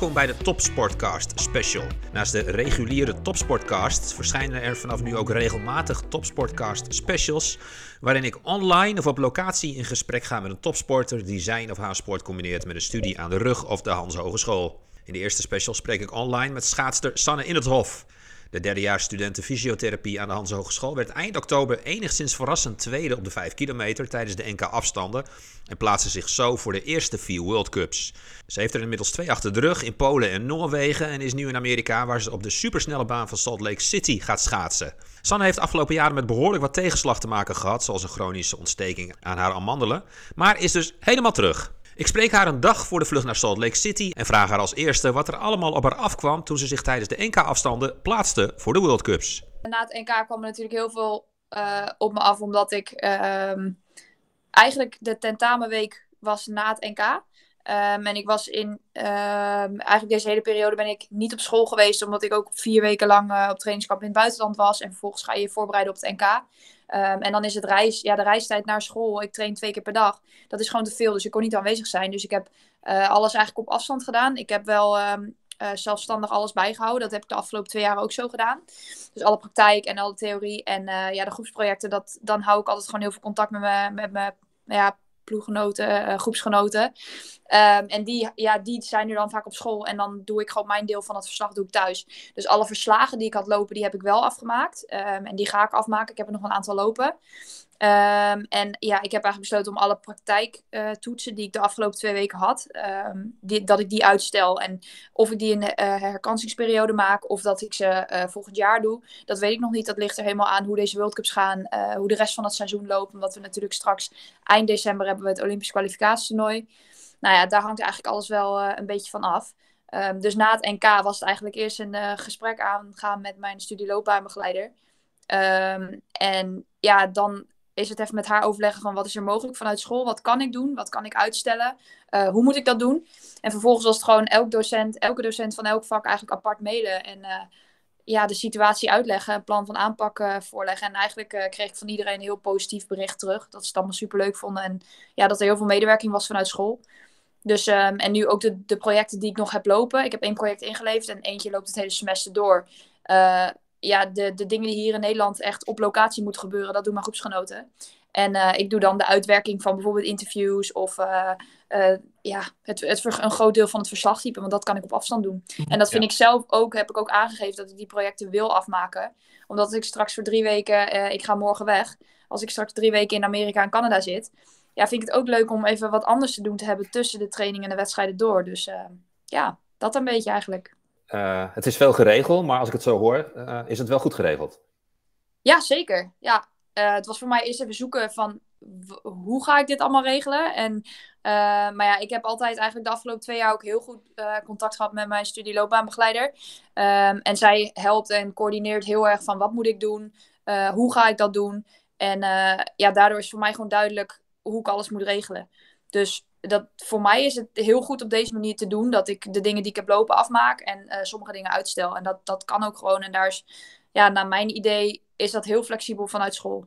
Welkom bij de Topsportcast Special. Naast de reguliere Topsportcast verschijnen er vanaf nu ook regelmatig Topsportcast Specials, waarin ik online of op locatie in gesprek ga met een topsporter die zijn of haar sport combineert met een studie aan de rug of de Hans Hogeschool. In de eerste special spreek ik online met schaatster Sanne in het Hof. De derdejaars studenten fysiotherapie aan de Hans Hogeschool werd eind oktober enigszins verrassend tweede op de 5 kilometer tijdens de NK afstanden en plaatste zich zo voor de eerste vier World Cups. Ze heeft er inmiddels twee achter de rug in Polen en Noorwegen en is nu in Amerika waar ze op de supersnelle baan van Salt Lake City gaat schaatsen. Sanne heeft afgelopen jaren met behoorlijk wat tegenslag te maken gehad, zoals een chronische ontsteking aan haar amandelen, maar is dus helemaal terug. Ik spreek haar een dag voor de vlucht naar Salt Lake City en vraag haar als eerste wat er allemaal op haar afkwam toen ze zich tijdens de NK-afstanden plaatste voor de World Cups. Na het NK kwam er natuurlijk heel veel uh, op me af, omdat ik uh, eigenlijk de tentamenweek was na het NK. Um, en ik was in, uh, eigenlijk deze hele periode ben ik niet op school geweest, omdat ik ook vier weken lang uh, op trainingskamp in het buitenland was. En vervolgens ga je je voorbereiden op het NK. Um, en dan is het reis, ja, de reistijd naar school. Ik train twee keer per dag. Dat is gewoon te veel, dus ik kon niet aanwezig zijn. Dus ik heb uh, alles eigenlijk op afstand gedaan. Ik heb wel um, uh, zelfstandig alles bijgehouden. Dat heb ik de afgelopen twee jaar ook zo gedaan. Dus alle praktijk en alle theorie en uh, ja, de groepsprojecten. Dat, dan hou ik altijd gewoon heel veel contact met mijn met me, ja, ploeggenoten, uh, groepsgenoten. Um, en die, ja, die zijn nu dan vaak op school. En dan doe ik gewoon mijn deel van het verslag doe ik thuis. Dus alle verslagen die ik had lopen, die heb ik wel afgemaakt. Um, en die ga ik afmaken. Ik heb er nog een aantal lopen. Um, en ja, ik heb eigenlijk besloten om alle praktijktoetsen die ik de afgelopen twee weken had, die, dat ik die uitstel. En of ik die in de uh, herkansingsperiode maak of dat ik ze uh, volgend jaar doe, dat weet ik nog niet. Dat ligt er helemaal aan hoe deze World Cups gaan, hoe de rest van het seizoen loopt. Omdat we natuurlijk straks eind december hebben we het Olympisch kwalificatietoernooi. Nou ja, daar hangt eigenlijk alles wel een beetje van af. Um, dus na het NK was het eigenlijk eerst een gesprek aangaan met mijn studieloopbaanbegeleider. En ja, dan is het even met haar overleggen van wat is er mogelijk vanuit school, wat kan ik doen, wat kan ik uitstellen, uh, hoe moet ik dat doen. En vervolgens was het gewoon elk docent, elke docent van elk vak eigenlijk apart mailen en uh, ja, de situatie uitleggen, een plan van aanpak uh, voorleggen. En eigenlijk kreeg ik van iedereen een heel positief bericht terug, dat ze het allemaal superleuk vonden en ja, dat er heel veel medewerking was vanuit school. Dus, um, en nu ook de, de projecten die ik nog heb lopen. Ik heb één project ingeleverd en eentje loopt het hele semester door ja, de, de dingen die hier in Nederland echt op locatie moeten gebeuren, dat doen mijn groepsgenoten. En uh, ik doe dan de uitwerking van bijvoorbeeld interviews of uh, uh, ja, het, het, een groot deel van het verslagtype, want dat kan ik op afstand doen. En dat vind ja. ik zelf ook, heb ik ook aangegeven dat ik die projecten wil afmaken. Omdat ik straks voor drie weken, ik ga morgen weg, als ik straks drie weken in Amerika en Canada zit, ja, vind ik het ook leuk om even wat anders te doen te hebben tussen de trainingen en de wedstrijden door. Dus ja, dat een beetje eigenlijk. Uh, het is veel geregeld, maar als ik het zo hoor, uh, is het wel goed geregeld? Ja, zeker. Ja, uh, het was voor mij eerst even zoeken van hoe ga ik dit allemaal regelen. En, maar ja, ik heb altijd eigenlijk de afgelopen twee jaar ook heel goed contact gehad met mijn studieloopbaanbegeleider. Um, en zij helpt en coördineert heel erg van wat moet ik doen, hoe ga ik dat doen. En ja, daardoor is voor mij gewoon duidelijk hoe ik alles moet regelen. Dus dat, voor mij is het heel goed op deze manier te doen. Dat ik de dingen die ik heb lopen afmaak en uh, sommige dingen uitstel. En dat, dat kan ook gewoon. En daar is, ja, naar mijn idee, is dat heel flexibel vanuit school.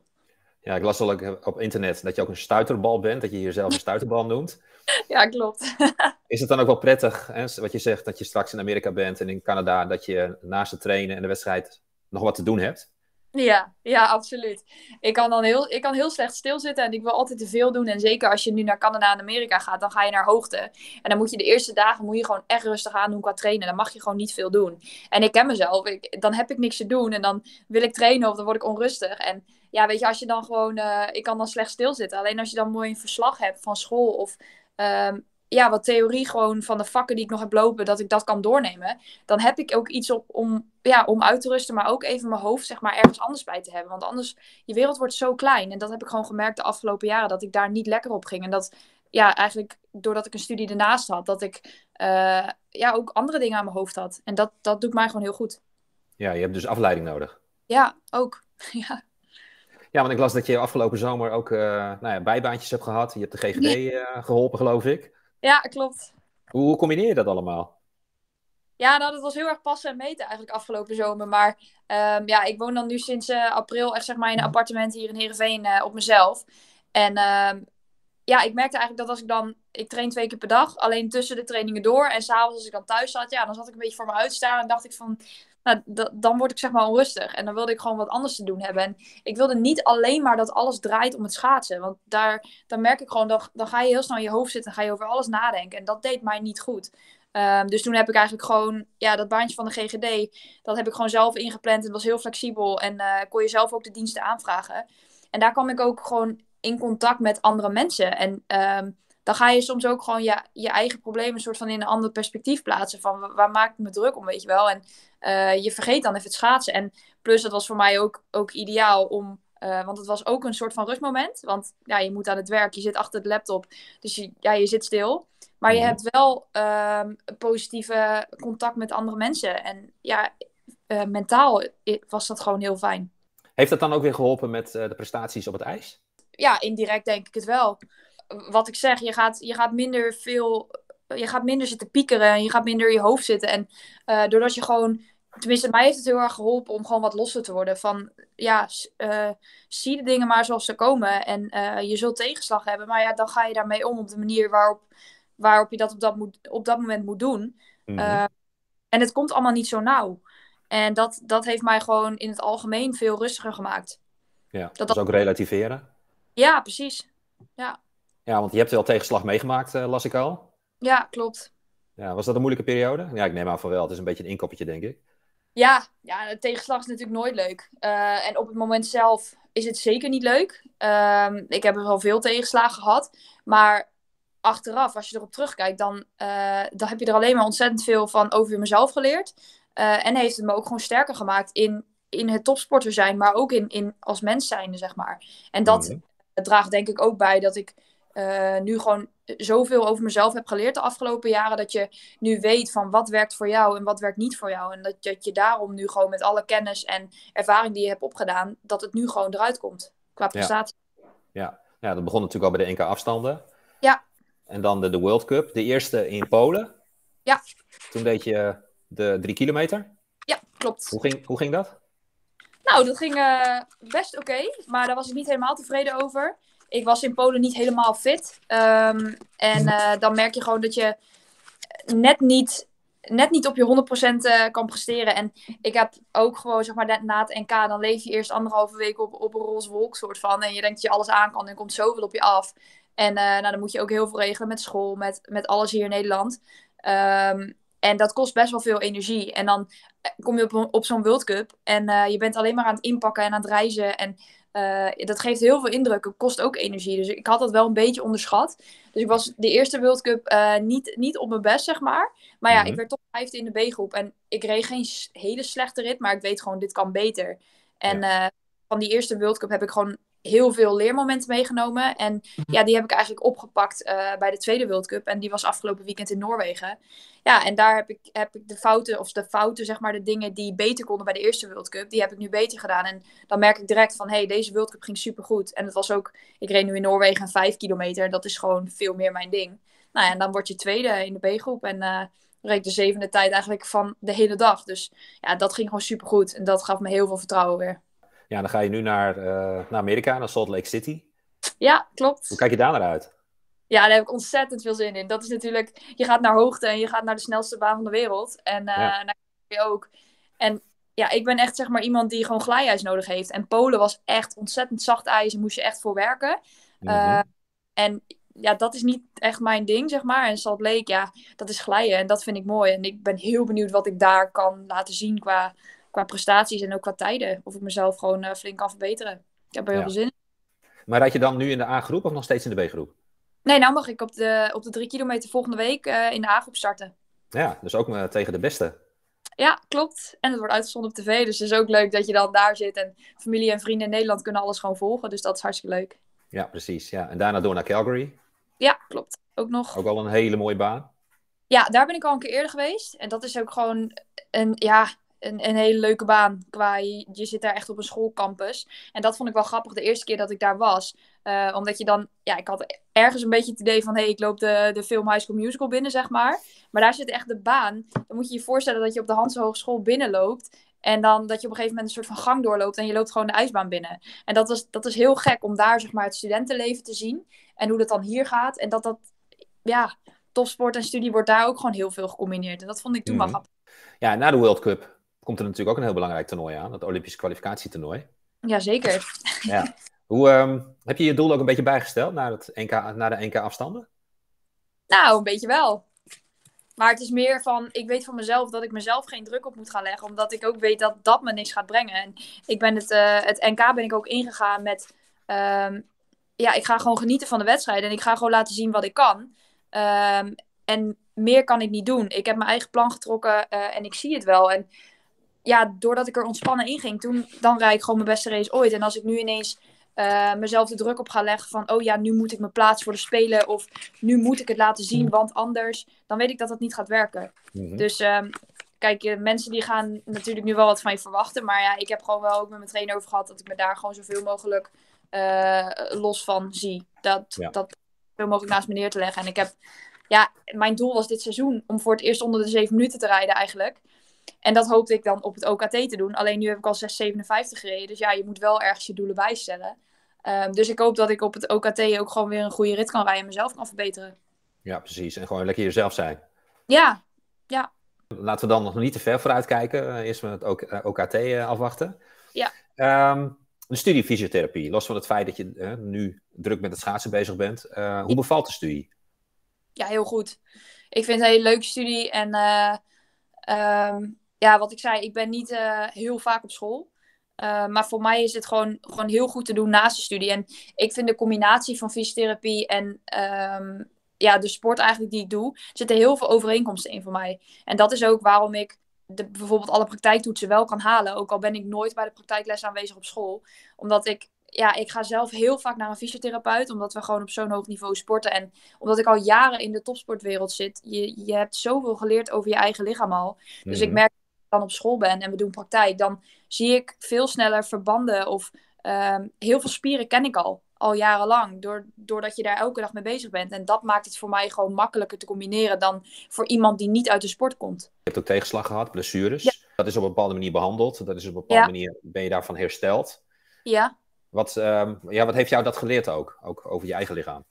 Ja, ik las al op internet dat je ook een stuiterbal bent. Dat je jezelf een stuiterbal noemt. Ja, klopt. is het dan ook wel prettig, hè, wat je zegt, dat je straks in Amerika bent en in Canada, dat je naast het trainen en de wedstrijd nog wat te doen hebt? Ja, ja, absoluut. Ik kan dan heel, ik kan heel slecht stilzitten en ik wil altijd te veel doen. En zeker als je nu naar Canada en Amerika gaat, dan ga je naar hoogte. En dan moet je de eerste dagen moet je gewoon echt rustig aan doen qua trainen. Dan mag je gewoon niet veel doen. En ik ken mezelf. Ik, dan heb ik niks te doen en dan wil ik trainen of dan word ik onrustig. En ja, weet je, als je dan gewoon, uh, ik kan dan slecht stilzitten. Alleen als je dan mooi een verslag hebt van school of um, ja, wat theorie gewoon van de vakken die ik nog heb lopen, dat ik dat kan doornemen. Dan heb ik ook iets op om, ja, om uit te rusten, maar ook even mijn hoofd zeg maar, ergens anders bij te hebben. Want anders, je wereld wordt zo klein. En dat heb ik gewoon gemerkt de afgelopen jaren, dat ik daar niet lekker op ging. En dat, ja, eigenlijk doordat ik een studie ernaast had, dat ik uh, ja, ook andere dingen aan mijn hoofd had. En dat, dat doet mij gewoon heel goed. Ja, je hebt dus afleiding nodig. Ja, ook. ja. Ja, want ik las dat je afgelopen zomer ook uh, nou ja, bijbaantjes hebt gehad. Je hebt de GGD uh, geholpen, geloof ik. Ja, klopt. Hoe, combineer je dat allemaal? Ja, nou, dat was heel erg passen en meten eigenlijk afgelopen zomer. Maar um, ja, ik woon dan nu sinds uh, april echt zeg maar in een appartement hier in Heerenveen uh, op mezelf. En um, ja, ik merkte eigenlijk dat als ik dan... Ik train twee keer per dag, alleen tussen de trainingen door. En s'avonds als ik dan thuis zat, ja, dan zat ik een beetje voor me uitstaan. En dacht ik van, nou, dan word ik zeg maar onrustig. En dan wilde ik gewoon wat anders te doen hebben. En ik wilde niet alleen maar dat alles draait om het schaatsen. Want daar, dan merk ik gewoon, dan, dan ga je heel snel in je hoofd zitten en ga je over alles nadenken. En dat deed mij niet goed. Um, dus toen heb ik eigenlijk gewoon, ja, dat baantje van de GGD, dat heb ik gewoon zelf ingepland. Het was heel flexibel en uh, kon je zelf ook de diensten aanvragen. En daar kwam ik ook gewoon in contact met andere mensen. En um, dan ga je soms ook gewoon je, je eigen problemen soort van in een ander perspectief plaatsen. Van waar maak ik me druk om, weet je wel. En uh, je vergeet dan even het schaatsen. En plus, dat was voor mij ook, ook ideaal om uh, want het was ook een soort van rustmoment. Want ja, je moet aan het werk, je zit achter de laptop. Dus je, ja, je zit stil. Maar je mhm. hebt wel um, positieve contact met andere mensen. En ja, uh, mentaal was dat gewoon heel fijn. Heeft dat dan ook weer geholpen met de prestaties op het ijs? Ja, indirect denk ik het wel. Wat ik zeg, je gaat, je gaat minder veel. Je gaat minder zitten piekeren en je gaat minder in je hoofd zitten. En uh, doordat je gewoon tenminste, mij heeft het heel erg geholpen om gewoon wat losser te worden. Van ja, uh, zie de dingen maar zoals ze komen. En uh, je zult tegenslag hebben, maar ja, dan ga je daarmee om op de manier waarop, waarop je dat op dat, moet, op dat moment moet doen. Mm -hmm. uh, en het komt allemaal niet zo nauw. En dat, dat heeft mij gewoon in het algemeen veel rustiger gemaakt. Ja, dat dus ook relativeren? Ja, precies. Ja. ja, want je hebt wel tegenslag meegemaakt, las ik al. Ja, klopt. Ja, was dat een moeilijke periode? Ja, ik neem aan van wel. Het is een beetje een inkoppertje, denk ik. Ja, ja, de tegenslag is natuurlijk nooit leuk. Uh, en op het moment zelf is het zeker niet leuk. Uh, ik heb er wel veel tegenslagen gehad. Maar achteraf, als je erop terugkijkt, dan, uh, dan heb je er alleen maar ontzettend veel van over mezelf geleerd. Uh, en heeft het me ook gewoon sterker gemaakt in, in het topsporter zijn, maar ook in, in als mens zijnde, zeg maar. En dat mm -hmm. draagt denk ik ook bij dat ik uh, nu gewoon zoveel over mezelf heb geleerd de afgelopen jaren. Dat je nu weet van wat werkt voor jou en wat werkt niet voor jou. En dat, dat je daarom nu gewoon met alle kennis en ervaring die je hebt opgedaan, dat het nu gewoon eruit komt qua prestatie. Ja, ja. ja dat begon natuurlijk al bij de NK afstanden. Ja. En dan de, de World Cup, de eerste in Polen. Ja. Toen deed je de drie kilometer. Ja, klopt. Hoe ging, hoe ging dat? Nou, dat ging uh, best oké, okay, maar daar was ik niet helemaal tevreden over ik was in Polen niet helemaal fit. Um, en uh, dan merk je gewoon dat je net niet, net niet op je 100% uh, kan presteren. En ik heb ook gewoon, zeg maar, na het NK, dan leef je eerst anderhalve week op, op een roze wolk soort van. En je denkt dat je alles aan kan en komt zoveel op je af. En uh, nou, dan moet je ook heel veel regelen met school, met, met alles hier in Nederland. Um, en dat kost best wel veel energie. En dan kom je op, op zo'n World Cup en uh, je bent alleen maar aan het inpakken en aan het reizen. En uh, dat geeft heel veel indruk. Het kost ook energie. Dus ik had dat wel een beetje onderschat. Dus ik was de eerste World Cup uh, niet, niet op mijn best, zeg maar. Maar ja, mm -hmm. ik werd toch vijfde in de B-groep. En ik reed geen hele slechte rit, maar ik weet gewoon, dit kan beter. En ja. uh, van die eerste World Cup heb ik gewoon heel veel leermomenten meegenomen. En ja, die heb ik eigenlijk opgepakt uh, bij de tweede World Cup. En die was afgelopen weekend in Noorwegen. Ja, en daar heb ik, heb ik de fouten, of de fouten, zeg maar, de dingen die beter konden bij de eerste World Cup, die heb ik nu beter gedaan. En dan merk ik direct van, hé, hey, deze World Cup ging supergoed. En het was ook, ik reed nu in Noorwegen een 5 kilometer. Dat is gewoon veel meer mijn ding. Nou ja, en dan word je tweede in de B-groep. En uh, reed de zevende tijd eigenlijk van de hele dag. Dus ja, dat ging gewoon supergoed. En dat gaf me heel veel vertrouwen weer. Ja, dan ga je nu naar, uh, naar Amerika, naar Salt Lake City. Ja, klopt. Hoe kijk je daar naar uit? Ja, daar heb ik ontzettend veel zin in. Dat is natuurlijk, je gaat naar hoogte en je gaat naar de snelste baan van de wereld. En uh, ja. naar je ook. En ja, ik ben echt zeg maar iemand die gewoon glijijs nodig heeft. En Polen was echt ontzettend zacht ijs en moest je echt voor werken. Mm -hmm. uh, en ja, dat is niet echt mijn ding, zeg maar. En Salt Lake, ja, dat is glijden en dat vind ik mooi. En ik ben heel benieuwd wat ik daar kan laten zien qua qua prestaties en ook qua tijden. Of ik mezelf gewoon uh, flink kan verbeteren. Ik heb er heel ja. veel zin in. Maar rijd je dan nu in de A-groep of nog steeds in de B-groep? Nee, nou mag ik op de, op de drie kilometer volgende week uh, in de A-groep starten. Ja, dus ook uh, tegen de beste. Ja, klopt. En het wordt uitgezonden op tv. Dus het is ook leuk dat je dan daar zit. En familie en vrienden in Nederland kunnen alles gewoon volgen. Dus dat is hartstikke leuk. Ja, precies. Ja. En daarna door naar Calgary. Ja, klopt. Ook nog. Ook al een hele mooie baan. Ja, daar ben ik al een keer eerder geweest. En dat is ook gewoon een, ja, een, een hele leuke baan. Qua, je, je, zit daar echt op een schoolcampus. En dat vond ik wel grappig de eerste keer dat ik daar was. Uh, omdat je dan, ja, ik had ergens een beetje het idee van, hé, hey, ik loop de, de film High School Musical binnen, zeg maar. Maar daar zit echt de baan. Dan moet je je voorstellen dat je op de Hanse Hogeschool binnenloopt. En dan dat je op een gegeven moment een soort van gang doorloopt en je loopt gewoon de ijsbaan binnen. En dat is, dat is heel gek om daar zeg maar het studentenleven te zien. En hoe dat dan hier gaat. En dat dat, ja, topsport en studie wordt daar ook gewoon heel veel gecombineerd. En dat vond ik toen wel Mhm. grappig. Ja, na de World Cup komt er natuurlijk ook een heel belangrijk toernooi aan. Het Olympische kwalificatietoernooi. Jazeker. Ja. Hoe, ehm, heb je je doel ook een beetje bijgesteld naar, het NK, naar de NK-afstanden? Nou, een beetje wel. Maar het is meer van, ik weet van mezelf dat ik mezelf geen druk op moet gaan leggen. Omdat ik ook weet dat dat me niks gaat brengen. En ik ben het, eh, het NK ben ik ook ingegaan met, ehm, ja, ik ga gewoon genieten van de wedstrijd. En ik ga gewoon laten zien wat ik kan. Ehm, en meer kan ik niet doen. Ik heb mijn eigen plan getrokken eh, en ik zie het wel. En ja, doordat ik er ontspannen in ging, toen, dan rijd ik gewoon mijn beste race ooit. En als ik nu ineens eh, mezelf de druk op ga leggen van, oh ja, nu moet ik me plaatsen voor de Spelen. Of nu moet ik het laten zien, want anders, dan weet ik dat dat niet gaat werken. Mhm. Dus ehm, kijk, eh, mensen die gaan natuurlijk nu wel wat van je verwachten. Maar ja, ik heb gewoon wel ook met mijn trainer over gehad dat ik me daar gewoon zoveel mogelijk eh, los van zie. Dat, Ja. dat zoveel mogelijk naast me neer te leggen. En ik heb, ja, mijn doel was dit seizoen om voor het eerst onder de 7 minuten te rijden eigenlijk. En dat hoopte ik dan op het OKT te doen. Alleen nu heb ik al 6,57 gereden. Dus ja, je moet wel ergens je doelen bijstellen. Ehm, dus ik hoop dat ik op het OKT ook gewoon weer een goede rit kan rijden en mezelf kan verbeteren. Ja, precies. En gewoon lekker jezelf zijn. Ja, Laten we dan nog niet te ver vooruit kijken. Eh, Eerst met het OK- eh, OKT eh, afwachten. Ja. Ehm, de studie fysiotherapie. Los van het feit dat je nu druk met het schaatsen bezig bent. hoe bevalt de studie? ja, heel goed. Ik vind het een hele leuke studie. En ehm, ja, wat ik zei, ik ben niet eh, heel vaak op school. Eh, maar voor mij is het gewoon, gewoon heel goed te doen naast de studie. En ik vind de combinatie van fysiotherapie en ehm, ja, de sport eigenlijk die ik doe, zitten heel veel overeenkomsten in voor mij. En dat is ook waarom ik de, bijvoorbeeld alle praktijktoetsen wel kan halen. Ook al ben ik nooit bij de praktijkles aanwezig op school. Omdat ik, ja, ik ga zelf heel vaak naar een fysiotherapeut. Omdat we gewoon op zo'n hoog niveau sporten. En omdat ik al jaren in de topsportwereld zit. Je, je hebt zoveel geleerd over je eigen lichaam al. Dus ik Mhm. merk dat ik dan op school ben en we doen praktijk. Dan zie ik veel sneller verbanden. Of ehm, heel veel spieren ken ik al. Al jarenlang. Door, doordat je daar elke dag mee bezig bent. En dat maakt het voor mij gewoon makkelijker te combineren. Dan voor iemand die niet uit de sport komt. Je hebt ook tegenslag gehad, blessures. Ja. Dat is op een bepaalde manier behandeld. Dat is op een bepaalde Ja. manier ben je daarvan hersteld. Ja. Wat, ehm, ja, wat heeft jou dat geleerd ook? Ook over je eigen lichaam.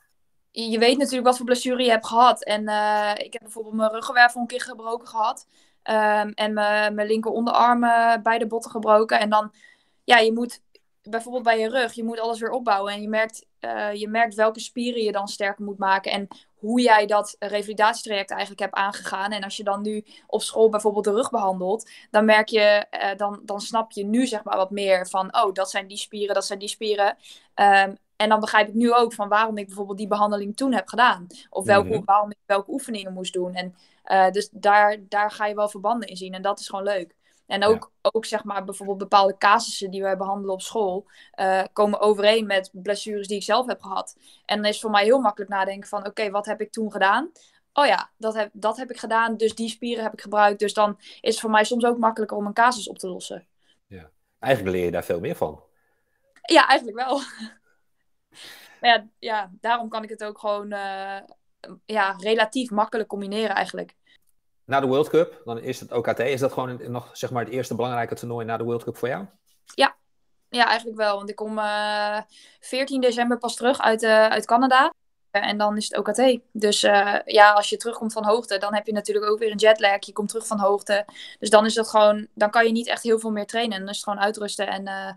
je weet natuurlijk wat voor blessure je hebt gehad. En eh, ik heb bijvoorbeeld mijn ruggenwervel een keer gebroken gehad. Ehm, en mijn, mijn linker onderarm eh, beide botten gebroken. En dan, ja, je moet bijvoorbeeld bij je rug, je moet alles weer opbouwen. En je merkt, eh, je merkt welke spieren je dan sterker moet maken. En hoe jij dat revalidatietraject eigenlijk hebt aangegaan. En als je dan nu op school bijvoorbeeld de rug behandelt, dan merk je, eh, dan, dan snap je nu zeg maar wat meer van, oh, dat zijn die spieren, dat zijn die spieren. Ehm, en dan begrijp ik nu ook van waarom ik bijvoorbeeld die behandeling toen heb gedaan. Of welke, Mhm. waarom ik welke oefeningen moest doen. En eh, dus daar, daar ga je wel verbanden in zien. En dat is gewoon leuk. En ook, ook zeg maar bijvoorbeeld bepaalde casussen die wij behandelen op school, eh, komen overeen met blessures die ik zelf heb gehad. En dan is het voor mij heel makkelijk nadenken van, oké, wat heb ik toen gedaan? Oh ja, dat heb, dat heb ik gedaan, dus die spieren heb ik gebruikt. Dus dan is het voor mij soms ook makkelijker om een casus op te lossen. Eigenlijk leer je daar veel meer van. Ja, eigenlijk wel. maar ja, ja, daarom kan ik het ook gewoon eh, ja, relatief makkelijk combineren eigenlijk. Na de World Cup, dan is het OKT. Is dat gewoon nog zeg maar, het eerste belangrijke toernooi na de World Cup voor jou? Ja, eigenlijk wel. Want ik kom eh 14 december pas terug uit, eh, uit Canada. En dan is het OKT. Dus eh, ja, als je terugkomt van hoogte, dan heb je natuurlijk ook weer een jetlag. Je komt terug van hoogte. Dus dan is dat gewoon, dan kan je niet echt heel veel meer trainen. Dan is het gewoon uitrusten en eh,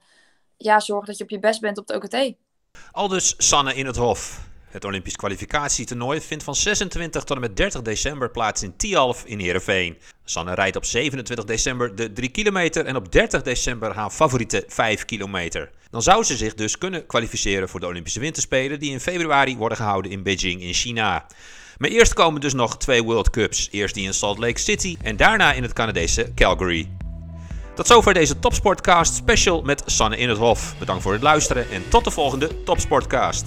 ja, zorgen dat je op je best bent op de OKT. Aldus Sanne in het Hof. Het Olympisch kwalificatietoernooi vindt van 26 tot en met 30 december plaats in Tialf in Heerenveen. Sanne rijdt op 27 december de 3 kilometer en op 30 december haar favoriete 5 kilometer. Dan zou ze zich dus kunnen kwalificeren voor de Olympische Winterspelen die in februari worden gehouden in Beijing in China. Maar eerst komen dus nog twee World Cups. Eerst die in Salt Lake City en daarna in het Canadese Calgary. Tot zover deze Topsportcast special met Sanne in het Hof. Bedankt voor het luisteren en tot de volgende Topsportcast.